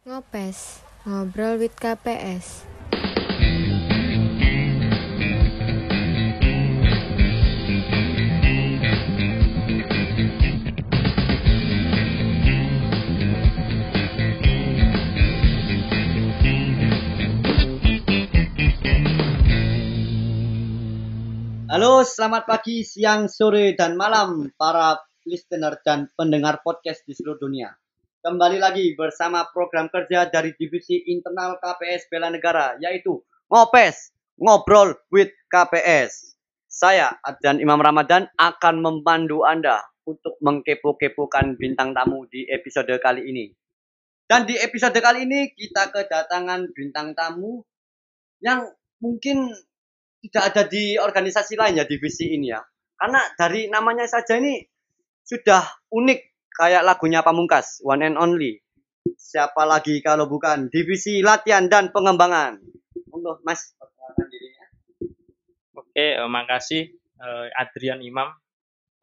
Ngopes, ngobrol with KPS. Halo, selamat pagi, siang, sore, dan malam para listener dan pendengar podcast di seluruh dunia. Kembali lagi bersama program kerja dari Divisi Internal KPS Bela Negara, yaitu Ngopes, Ngobrol with KPS. Saya, Adjan Imam Ramadan, akan memandu Anda untuk mengkepo-kepokan bintang tamu di episode kali ini. Dan di episode kali ini kita kedatangan bintang tamu yang mungkin tidak ada di organisasi lain ya divisi ini ya. Karena dari namanya saja ini sudah unik kayak lagunya Pamungkas, One and Only. Siapa lagi kalau bukan divisi latihan dan pengembangan. Monggo Mas. Oke, eh, makasih eh, Adrian Imam.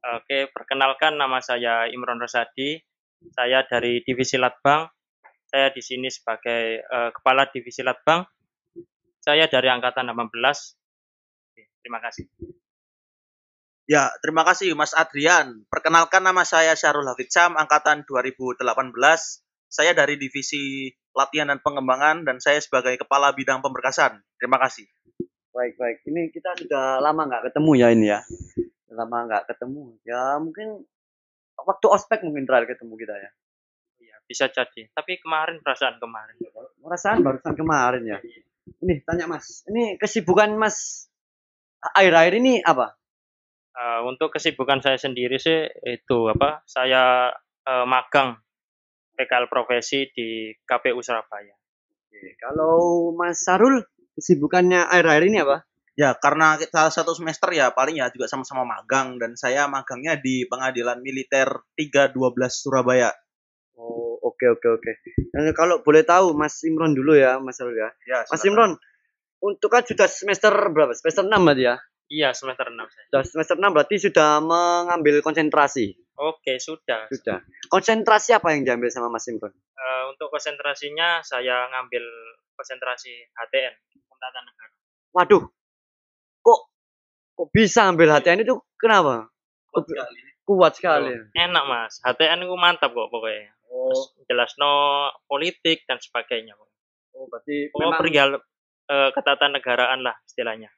Oke, perkenalkan nama saya Imron Rosadi. Saya dari Divisi Latbang. Saya di sini sebagai eh, Kepala Divisi Latbang. Saya dari Angkatan 18. Oke, terima kasih. Ya, terima kasih Mas Adrian. Perkenalkan nama saya Syahrul Hafid angkatan 2018. Saya dari Divisi Latihan dan Pengembangan dan saya sebagai Kepala Bidang Pemberkasan. Terima kasih. Baik, baik. Ini kita sudah lama nggak ketemu ya ini ya. Lama nggak ketemu. Ya mungkin waktu ospek mungkin terakhir ketemu kita ya. Iya, bisa jadi. Tapi kemarin perasaan kemarin. Perasaan barusan kemarin ya. Ini tanya Mas, ini kesibukan Mas akhir-akhir ini apa? Eh, untuk kesibukan saya sendiri sih itu apa? Saya eh, magang PKL profesi di KPU Surabaya. Oke, kalau Mas Sarul kesibukannya akhir-akhir ini apa? Ya, karena kita satu semester ya paling ya juga sama-sama magang dan saya magangnya di Pengadilan Militer 312 Surabaya. Oh, oke oke oke. Eh, kalau boleh tahu Mas Imron dulu ya, Mas Sarul ya. Ya, Mas. Imron, untuk kan sudah semester berapa? Semester 6 berarti ya? Iya, semester 6 saya. Sudah semester 6 berarti sudah mengambil konsentrasi. Oke, sudah. Sudah. Konsentrasi apa yang diambil sama Mas Imron? Eh, untuk konsentrasinya saya ngambil konsentrasi HTN, Hukum Negara. Waduh. Kok kok bisa ambil HTN itu kenapa? Kuat sekali. Kuat sekali. Enak mas, HTN itu mantap kok pokoknya. Terus Oh, jelas no politik dan sebagainya. oh berarti Pokoknya memang perihal eh, ketatanegaraan lah istilahnya.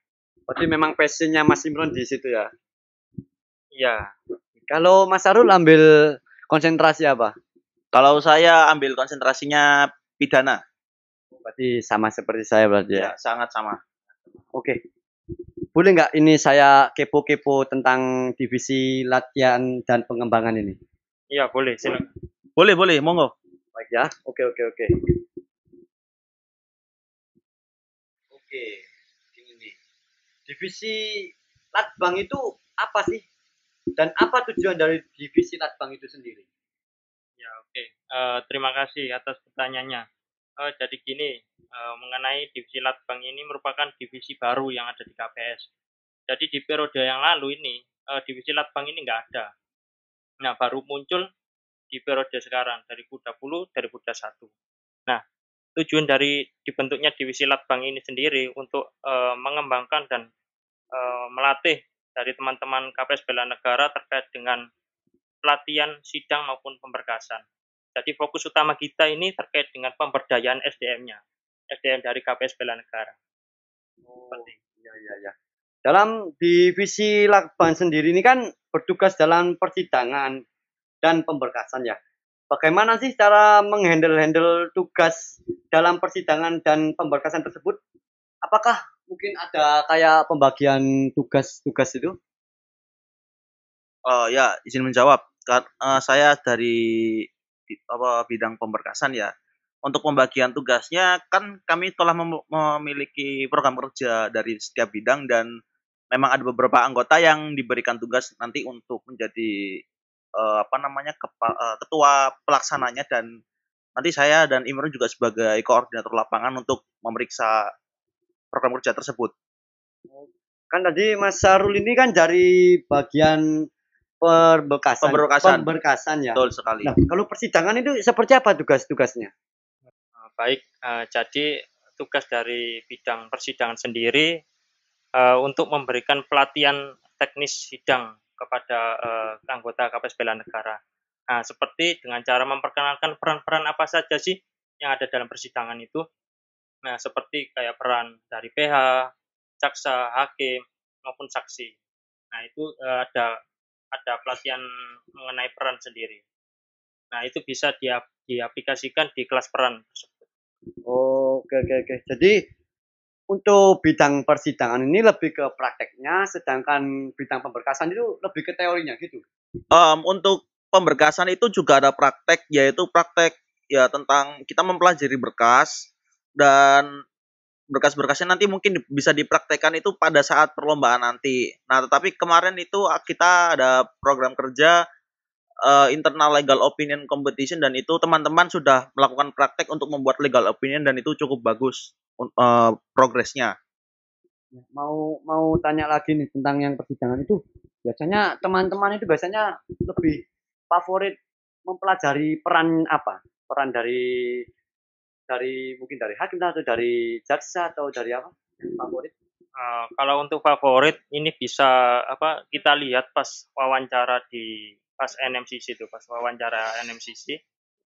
Berarti memang passionnya Mas Imron di situ ya. Iya, Kalau Mas Sarul ambil konsentrasi apa? Kalau saya ambil konsentrasinya pidana. Berarti sama seperti saya berarti ya. Ya, sangat sama. Oke. Boleh nggak ini saya kepo-kepo tentang divisi latihan dan pengembangan ini? iya boleh. Silakan. Boleh, boleh, monggo. Baik ya. Oke, oke, oke. Oke. Divisi Latbang itu apa sih? Dan apa tujuan dari divisi Latbang itu sendiri? Ya oke. Eh, terima kasih atas pertanyaannya. Eh, jadi gini, eh, mengenai divisi Latbang ini merupakan divisi baru yang ada di KPS. Jadi di periode yang lalu ini eh, divisi Latbang ini nggak ada. Nah baru muncul di periode sekarang dari 2020 2021. Nah tujuan dari dibentuknya divisi Latbang ini sendiri untuk eh, mengembangkan dan eh, melatih dari teman-teman KPS Bela Negara terkait dengan pelatihan sidang maupun pemberkasan. Jadi fokus utama kita ini terkait dengan pemberdayaan SDM-nya, SDM dari KPS Bela Negara. Itu. Iya, iya, iya. Dalam divisi Lakban sendiri ini kan bertugas dalam persidangan dan pemberkasan ya. Bagaimana sih cara menghandle-handle tugas dalam persidangan dan pemberkasan tersebut? Apakah mungkin ada kayak pembagian tugas-tugas itu? Oh ya, izin menjawab. Eh, saya dari apa bidang pemberkasan ya. Untuk pembagian tugasnya kan kami telah mem- memiliki program kerja dari setiap bidang dan memang ada beberapa anggota yang diberikan tugas nanti untuk menjadi eh, apa namanya eh, ketua pelaksananya dan nanti saya dan Imron juga sebagai koordinator lapangan untuk memeriksa program kerja tersebut. Kan tadi Mas Sarul ini kan dari bagian pemberkasan. Pemberkasan. Pemberkasan ya. Betul sekali. Nah, kalau persidangan itu seperti apa tugas-tugasnya? baik. Eh, jadi tugas dari bidang persidangan sendiri eh, untuk memberikan pelatihan teknis sidang kepada eh, anggota KPS Bela Negara. Nah, seperti dengan cara memperkenalkan peran-peran apa saja sih yang ada dalam persidangan itu. Nah, seperti kayak peran dari PH, jaksa, hakim, maupun saksi. Nah, itu eh, ada ada pelatihan mengenai peran sendiri. Nah, itu bisa dia, diaplikasikan di kelas peran tersebut. Oh, oke oke oke. Jadi untuk bidang persidangan ini lebih ke prakteknya, sedangkan bidang pemberkasan itu lebih ke teorinya gitu. Em, untuk pemberkasan itu juga ada praktek, yaitu praktek ya tentang kita mempelajari berkas dan berkas-berkasnya nanti mungkin bisa dipraktekkan itu pada saat perlombaan nanti. Nah, tetapi kemarin itu kita ada program kerja eh, internal legal opinion competition dan itu teman-teman sudah melakukan praktek untuk membuat legal opinion dan itu cukup bagus eh, progresnya. Mau mau tanya lagi nih tentang yang persidangan itu. Biasanya teman-teman itu biasanya lebih favorit mempelajari peran apa? Peran dari dari mungkin dari hakim atau dari jaksa atau dari apa? Favorit? Eh, kalau untuk favorit ini bisa apa kita lihat pas wawancara di pas NMCC itu pas wawancara NMCC.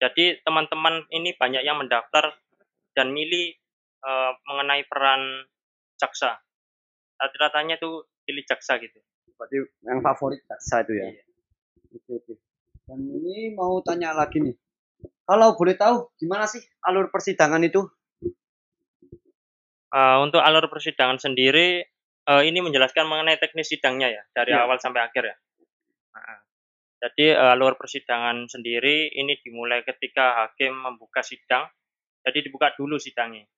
Jadi teman-teman ini banyak yang mendaftar dan milih eh, mengenai peran jaksa. Rata-ratanya tuh pilih jaksa gitu. Berarti yang favorit jaksa itu ya. Iya. Oke, oke. Dan ini mau tanya lagi nih. Kalau boleh tahu gimana sih alur persidangan itu? Eh, untuk alur persidangan sendiri eh, ini menjelaskan mengenai teknis sidangnya ya dari Ya. awal sampai akhir ya. Nah, jadi eh, alur persidangan sendiri ini dimulai ketika hakim membuka sidang. Jadi dibuka dulu sidangnya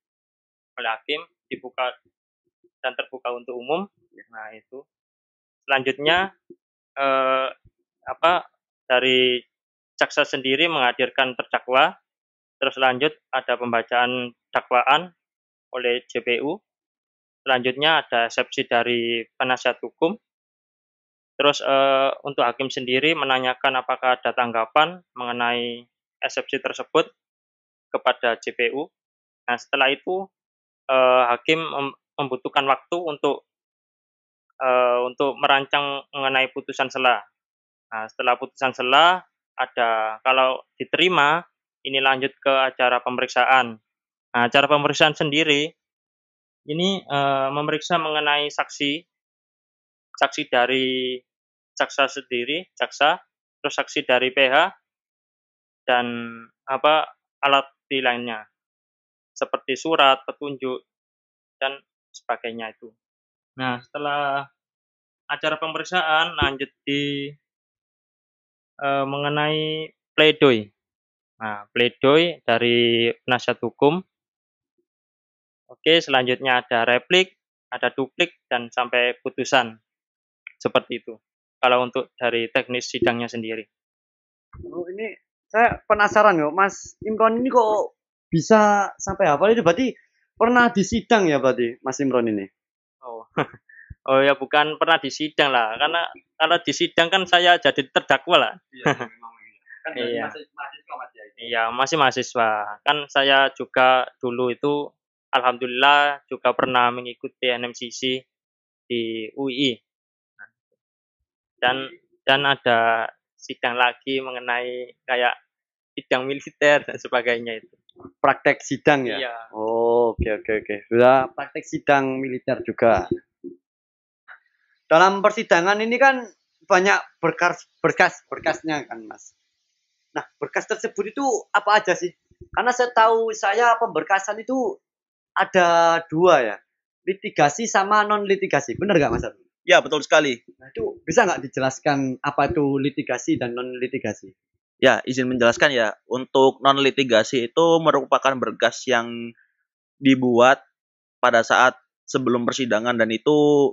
oleh hakim, dibuka dan terbuka untuk umum. Nah itu. Selanjutnya eh, apa dari jaksa sendiri menghadirkan terdakwa. Terus lanjut ada pembacaan dakwaan oleh JPU. Selanjutnya ada eksepsi dari penasihat hukum. Terus eh, untuk hakim sendiri menanyakan apakah ada tanggapan mengenai eksepsi tersebut kepada JPU. Nah setelah itu eh, hakim mem- membutuhkan waktu untuk eh, untuk merancang mengenai putusan sela. Nah setelah putusan sela ada kalau diterima ini lanjut ke acara pemeriksaan. Nah, cara pemeriksaan sendiri ini eh, memeriksa mengenai saksi, saksi dari jaksa sendiri, jaksa, terus saksi dari PH dan apa alat bukti lainnya seperti surat, petunjuk dan sebagainya itu. Nah, setelah acara pemeriksaan lanjut di eh, mengenai pledoi. Nah, pledoi dari penasihat hukum Oke, selanjutnya ada replik, ada duplik, dan sampai putusan. Seperti itu. Kalau untuk dari teknis sidangnya sendiri. Oh, ini saya penasaran kok, Mas Imron ini kok bisa sampai hafal itu berarti pernah di sidang ya berarti Mas Imron ini? Oh, oh ya bukan pernah di sidang lah. Karena kalau di sidang kan saya jadi terdakwa lah. Kan berarti Iya. masih mahasiswa Mas ya. Iya, masih mahasiswa. Kan saya juga dulu itu alhamdulillah juga pernah mengikuti NMCC di UI. Dan dan ada sidang lagi mengenai kayak sidang militer dan sebagainya itu. Praktek sidang ya? Iya. Oh, oke oke oke. Sudah praktek sidang militer juga. Dalam persidangan ini kan banyak berkas berkas berkasnya kan, Mas. Nah, berkas tersebut itu apa aja sih? Karena saya tahu saya pemberkasan itu ada dua ya. Litigasi sama non litigasi. Benar nggak Mas? Arun? Ya, betul sekali. Nah, itu bisa nggak dijelaskan apa itu litigasi dan non litigasi? Ya, izin menjelaskan ya. Untuk non litigasi itu merupakan berkas yang dibuat pada saat sebelum persidangan dan itu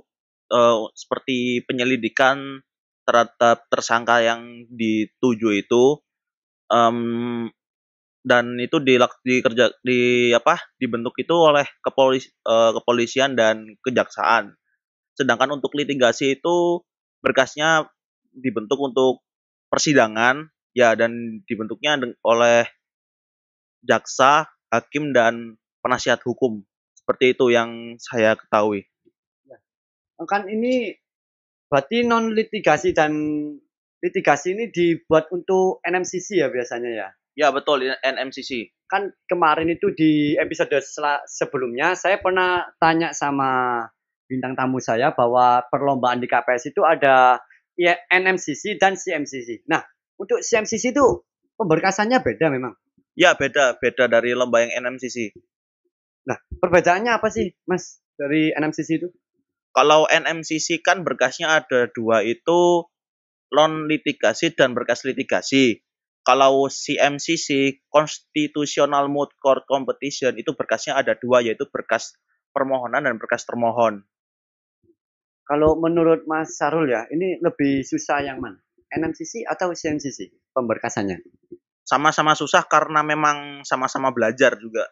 eh, seperti penyelidikan terhadap tersangka yang dituju itu Em, dan itu dilak, dikerja di apa dibentuk itu oleh kepolis, eh, kepolisian dan kejaksaan. Sedangkan untuk litigasi itu berkasnya dibentuk untuk persidangan ya dan dibentuknya oleh jaksa hakim dan penasihat hukum. Seperti itu yang saya ketahui. Kan ini berarti non litigasi dan litigasi ini dibuat untuk NMCC ya biasanya ya. Ya betul NMCC. Kan kemarin itu di episode sebelumnya saya pernah tanya sama bintang tamu saya bahwa perlombaan di KPS itu ada ya, NMCC dan CMCC. Nah, untuk CMCC itu pemberkasannya beda memang. Ya beda beda dari lomba yang NMCC. Perbedaannya apa sih, Mas, dari NMCC itu? Kalau NMCC kan berkasnya ada dua itu non litigasi dan berkas litigasi. Kalau CMCC Constitutional Moot Court Competition itu berkasnya ada dua yaitu berkas permohonan dan berkas termohon. Kalau menurut Mas Sarul ya, ini lebih susah yang mana? NMCC atau CMCC pemberkasannya? Sama-sama susah karena memang sama-sama belajar juga.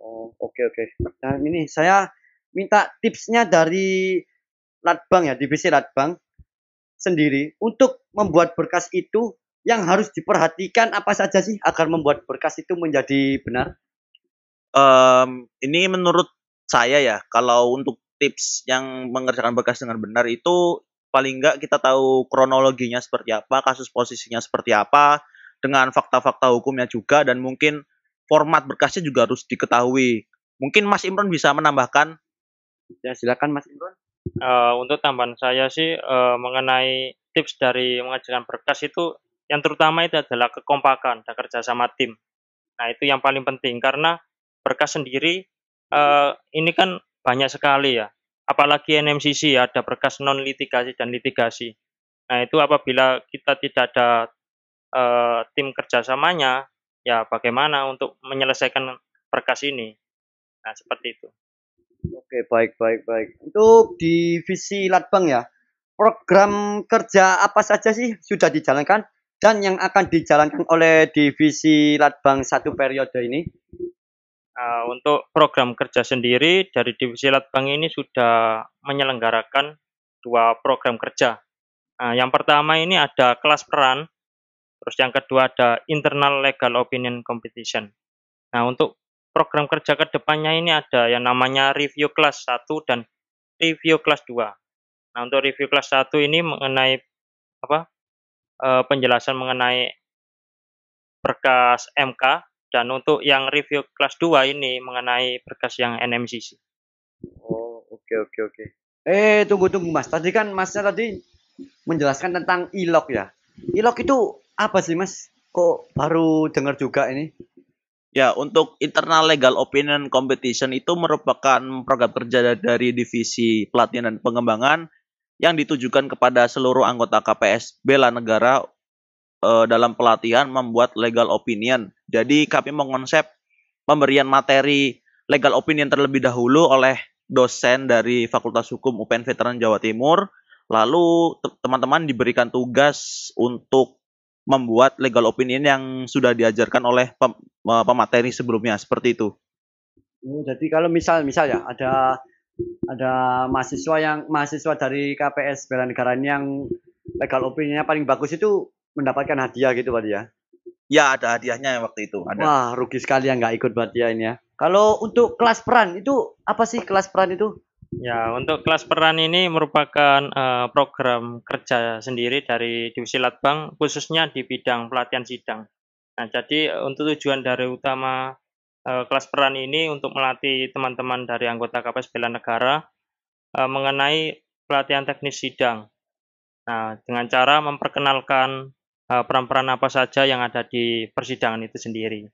Oh, oke oke. Dan ini saya minta tipsnya dari Latbang ya, divisi Latbang sendiri untuk membuat berkas itu yang harus diperhatikan apa saja sih agar membuat berkas itu menjadi benar? Em, ini menurut saya ya, kalau untuk tips yang mengerjakan berkas dengan benar itu paling enggak kita tahu kronologinya seperti apa, kasus posisinya seperti apa, dengan fakta-fakta hukumnya juga dan mungkin format berkasnya juga harus diketahui. Mungkin Mas Imron bisa menambahkan Ya silakan Mas Imron. Eh, untuk tambahan saya sih eh, mengenai tips dari mengajukan berkas itu yang terutama itu adalah kekompakan dan kerjasama tim. Nah itu yang paling penting karena berkas sendiri eh, ini kan banyak sekali ya. Apalagi NMCC ada berkas non litigasi dan litigasi. Nah itu apabila kita tidak ada eh, tim kerjasamanya, ya bagaimana untuk menyelesaikan berkas ini? Nah seperti itu. Oke, baik baik baik. Untuk divisi Latbang ya, program kerja apa saja sih sudah dijalankan dan yang akan dijalankan oleh divisi Latbang satu periode ini? Nah, untuk program kerja sendiri dari Divisi Latbang ini sudah menyelenggarakan dua program kerja. Nah, yang pertama ini ada kelas peran, terus yang kedua ada internal legal opinion competition. Nah, untuk program kerja ke depannya ini ada yang namanya review kelas 1 dan review kelas 2. Nah, untuk review kelas 1 ini mengenai apa? eh, penjelasan mengenai berkas MK dan untuk yang review kelas 2 ini mengenai berkas yang NMCC. Oh, oke oke oke. Eh, tunggu tunggu Mas. Tadi kan Masnya tadi menjelaskan tentang ilok ya. Ilok itu apa sih Mas? Kok baru dengar juga ini? Ya, untuk internal legal opinion competition itu merupakan program kerja dari divisi pelatihan dan pengembangan yang ditujukan kepada seluruh anggota KPS bela negara eh, dalam pelatihan membuat legal opinion. Jadi kami mengonsep pemberian materi legal opinion terlebih dahulu oleh dosen dari Fakultas Hukum UPN Veteran Jawa Timur. Lalu te- teman-teman diberikan tugas untuk membuat legal opinion yang sudah diajarkan oleh pem- eh, pemateri sebelumnya seperti itu. Oh, jadi kalau misal misal ya ada ada mahasiswa yang mahasiswa dari KPS bela negara ini yang legal opininya paling bagus itu mendapatkan hadiah gitu berarti ya. Ya ada hadiahnya waktu itu. Ada. Wah, rugi sekali yang nggak ikut berarti ya ini ya. Kalau untuk kelas peran itu apa sih kelas peran itu? Ya, untuk kelas peran ini merupakan eh, program kerja sendiri dari Divisi Latbang khususnya di bidang pelatihan sidang. Nah, jadi eh, untuk tujuan dari utama eh, kelas peran ini untuk melatih teman-teman dari anggota KPS Bela Negara eh, mengenai pelatihan teknis sidang. Nah, dengan cara memperkenalkan peran-peran apa saja yang ada di persidangan itu sendiri.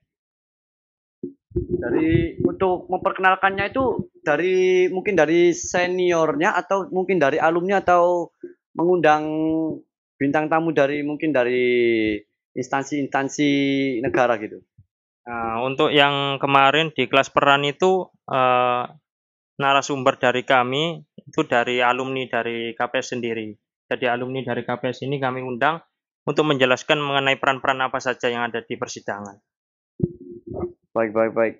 Dari untuk memperkenalkannya itu dari mungkin dari seniornya atau mungkin dari alumni atau mengundang bintang tamu dari mungkin dari instansi-instansi negara gitu. Nah, untuk yang kemarin di kelas peran itu eh, narasumber dari kami itu dari alumni dari KPS sendiri. Jadi alumni dari KPS ini kami undang untuk menjelaskan mengenai peran-peran apa saja yang ada di persidangan. Baik, baik, baik.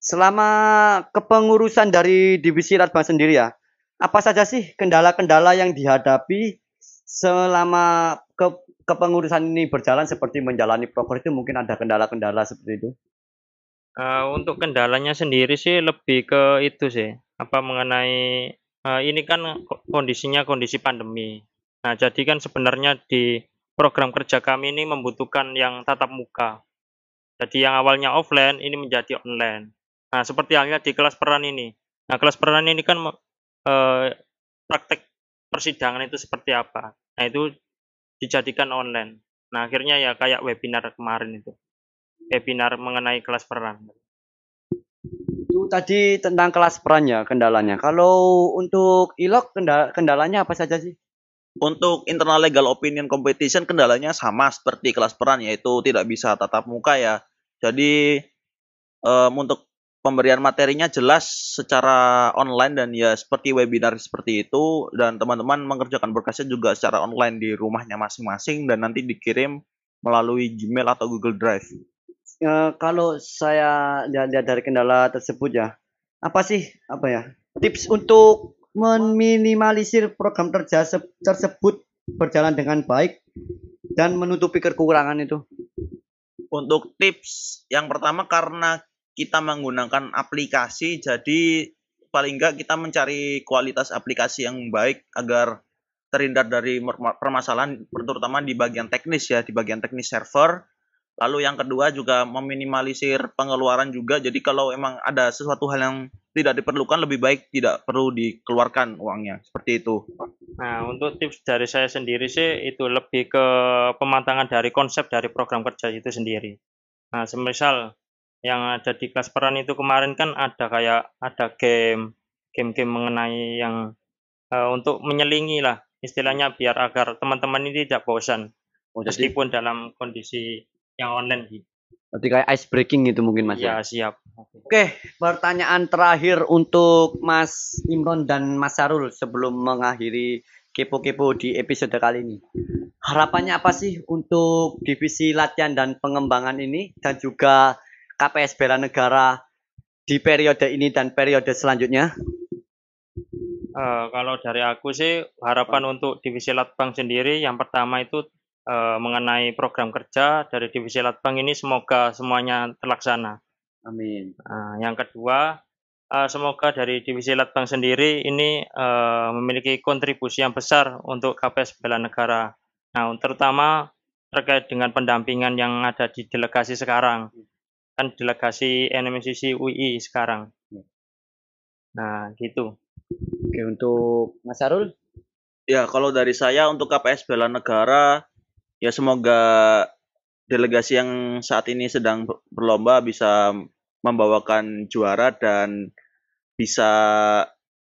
Selama kepengurusan dari divisi Latbang sendiri ya, apa saja sih kendala-kendala yang dihadapi selama ke kepengurusan ini berjalan seperti menjalani proker itu mungkin ada kendala-kendala seperti itu. Eh, untuk kendalanya sendiri sih lebih ke itu sih, apa mengenai eh, ini kan ko- kondisinya kondisi pandemi. Nah, jadi kan sebenarnya di program kerja kami ini membutuhkan yang tatap muka. Jadi yang awalnya offline ini menjadi online. Nah, seperti halnya di kelas peran ini. Nah, kelas peran ini kan eh, praktek persidangan itu seperti apa. Nah, itu dijadikan online. Nah, akhirnya ya kayak webinar kemarin itu. Webinar mengenai kelas peran. Itu tadi tentang kelas peran ya kendalanya. Kalau untuk ilok kendala, kendalanya apa saja sih? Untuk internal legal opinion competition kendalanya sama seperti kelas peran yaitu tidak bisa tatap muka ya. Jadi em, untuk pemberian materinya jelas secara online dan ya seperti webinar seperti itu dan teman-teman mengerjakan berkasnya juga secara online di rumahnya masing-masing dan nanti dikirim melalui Gmail atau Google Drive. Eh, kalau saya lihat dari kendala tersebut ya, apa sih apa ya tips untuk meminimalisir program kerja se- tersebut berjalan dengan baik dan menutupi kekurangan itu? Untuk tips yang pertama karena kita menggunakan aplikasi jadi paling enggak kita mencari kualitas aplikasi yang baik agar terhindar dari permasalahan terutama di bagian teknis ya di bagian teknis server lalu yang kedua juga meminimalisir pengeluaran juga. Jadi kalau emang ada sesuatu hal yang tidak diperlukan lebih baik tidak perlu dikeluarkan uangnya. Seperti itu. Nah, untuk tips dari saya sendiri sih itu lebih ke pematangan dari konsep dari program kerja itu sendiri. Nah, semisal yang ada di kelas peran itu kemarin kan ada kayak ada game, game-game mengenai yang eh, untuk menyelingi lah istilahnya biar agar teman-teman ini tidak bosan. Oh, jadi meskipun dalam kondisi yang online gitu. berarti kayak ice breaking gitu mungkin mas ya? Ya, siap. Oke. Oke, pertanyaan terakhir untuk Mas Imron dan Mas Sarul sebelum mengakhiri kepo-kepo di episode kali ini. Harapannya apa sih untuk divisi latihan dan pengembangan ini dan juga KPS Bela Negara di periode ini dan periode selanjutnya? Eh, kalau dari aku sih harapan untuk divisi Latbang sendiri yang pertama itu eh, mengenai program kerja dari divisi Latbang ini semoga semuanya terlaksana. Amin. Nah, yang kedua eh, semoga dari divisi Latbang sendiri ini eh, memiliki kontribusi yang besar untuk KPS Bela Negara. Nah, terutama terkait dengan pendampingan yang ada di delegasi sekarang. Kan delegasi NMCC UI sekarang. Nah, gitu. Oke, untuk Mas Sarul? Ya, kalau dari saya untuk KPS Bela Negara, ya semoga delegasi yang saat ini sedang ber- berlomba bisa membawakan juara dan bisa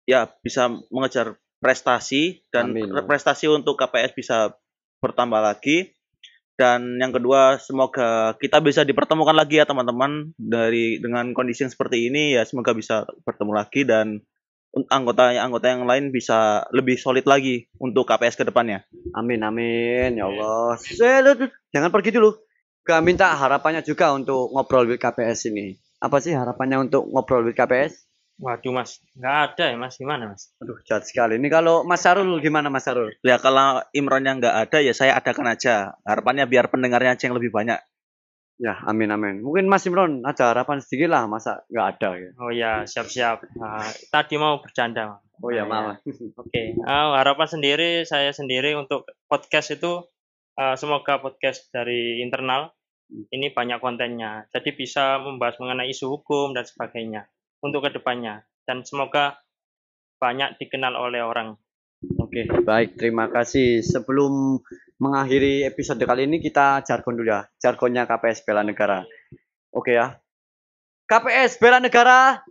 ya bisa mengejar prestasi dan Amin. prestasi untuk KPS bisa bertambah lagi. Dan yang kedua, semoga kita bisa dipertemukan lagi ya teman-teman dari dengan kondisi yang seperti ini ya semoga bisa bertemu lagi dan anggota anggota yang lain bisa lebih solid lagi untuk KPS ke depannya. Amin, amin. Ya Allah. Lu- jangan pergi dulu. Gak minta harapannya juga untuk ngobrol with KPS ini. Apa sih harapannya untuk ngobrol with KPS? Waduh, Mas. Nggak ada ya, Mas. Gimana, Mas? Aduh, jahat sekali. Ini kalau Mas Sarul gimana Mas Sarul? Ya kalau Imron yang nggak ada ya saya adakan aja. Harapannya biar pendengarnya aja yang lebih banyak. Ya, amin amin. Mungkin Mas Imron ada harapan sedikit lah, masa nggak ada ya? Oh ya, siap-siap. Nah, tadi mau bercanda. Oh ya, Nah, maaf. Oke, Eh, harapan sendiri saya sendiri untuk podcast itu eh, semoga podcast dari internal ini banyak kontennya. Jadi bisa membahas mengenai isu hukum dan sebagainya untuk ke depannya. Dan semoga banyak dikenal oleh orang. Oke, baik. Terima kasih. Sebelum mengakhiri episode kali ini kita jargon dulu ya. Jargonnya KPS Bela Negara. Oke ya. KPS Bela Negara.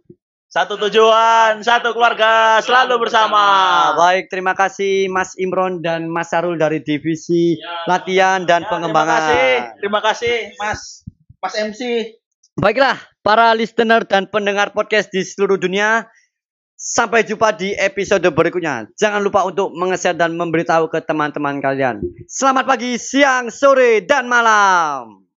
Satu tujuan, satu keluarga, selalu bersama. Baik, terima kasih Mas Imron dan Mas Sarul dari divisi latihan dan pengembangan. Terima kasih, terima kasih Mas Mas MC. Baiklah, para listener dan pendengar podcast di seluruh dunia. Sampai jumpa di episode berikutnya. Jangan lupa untuk menge-share dan memberitahu ke teman-teman kalian. Selamat pagi, siang, sore, dan malam.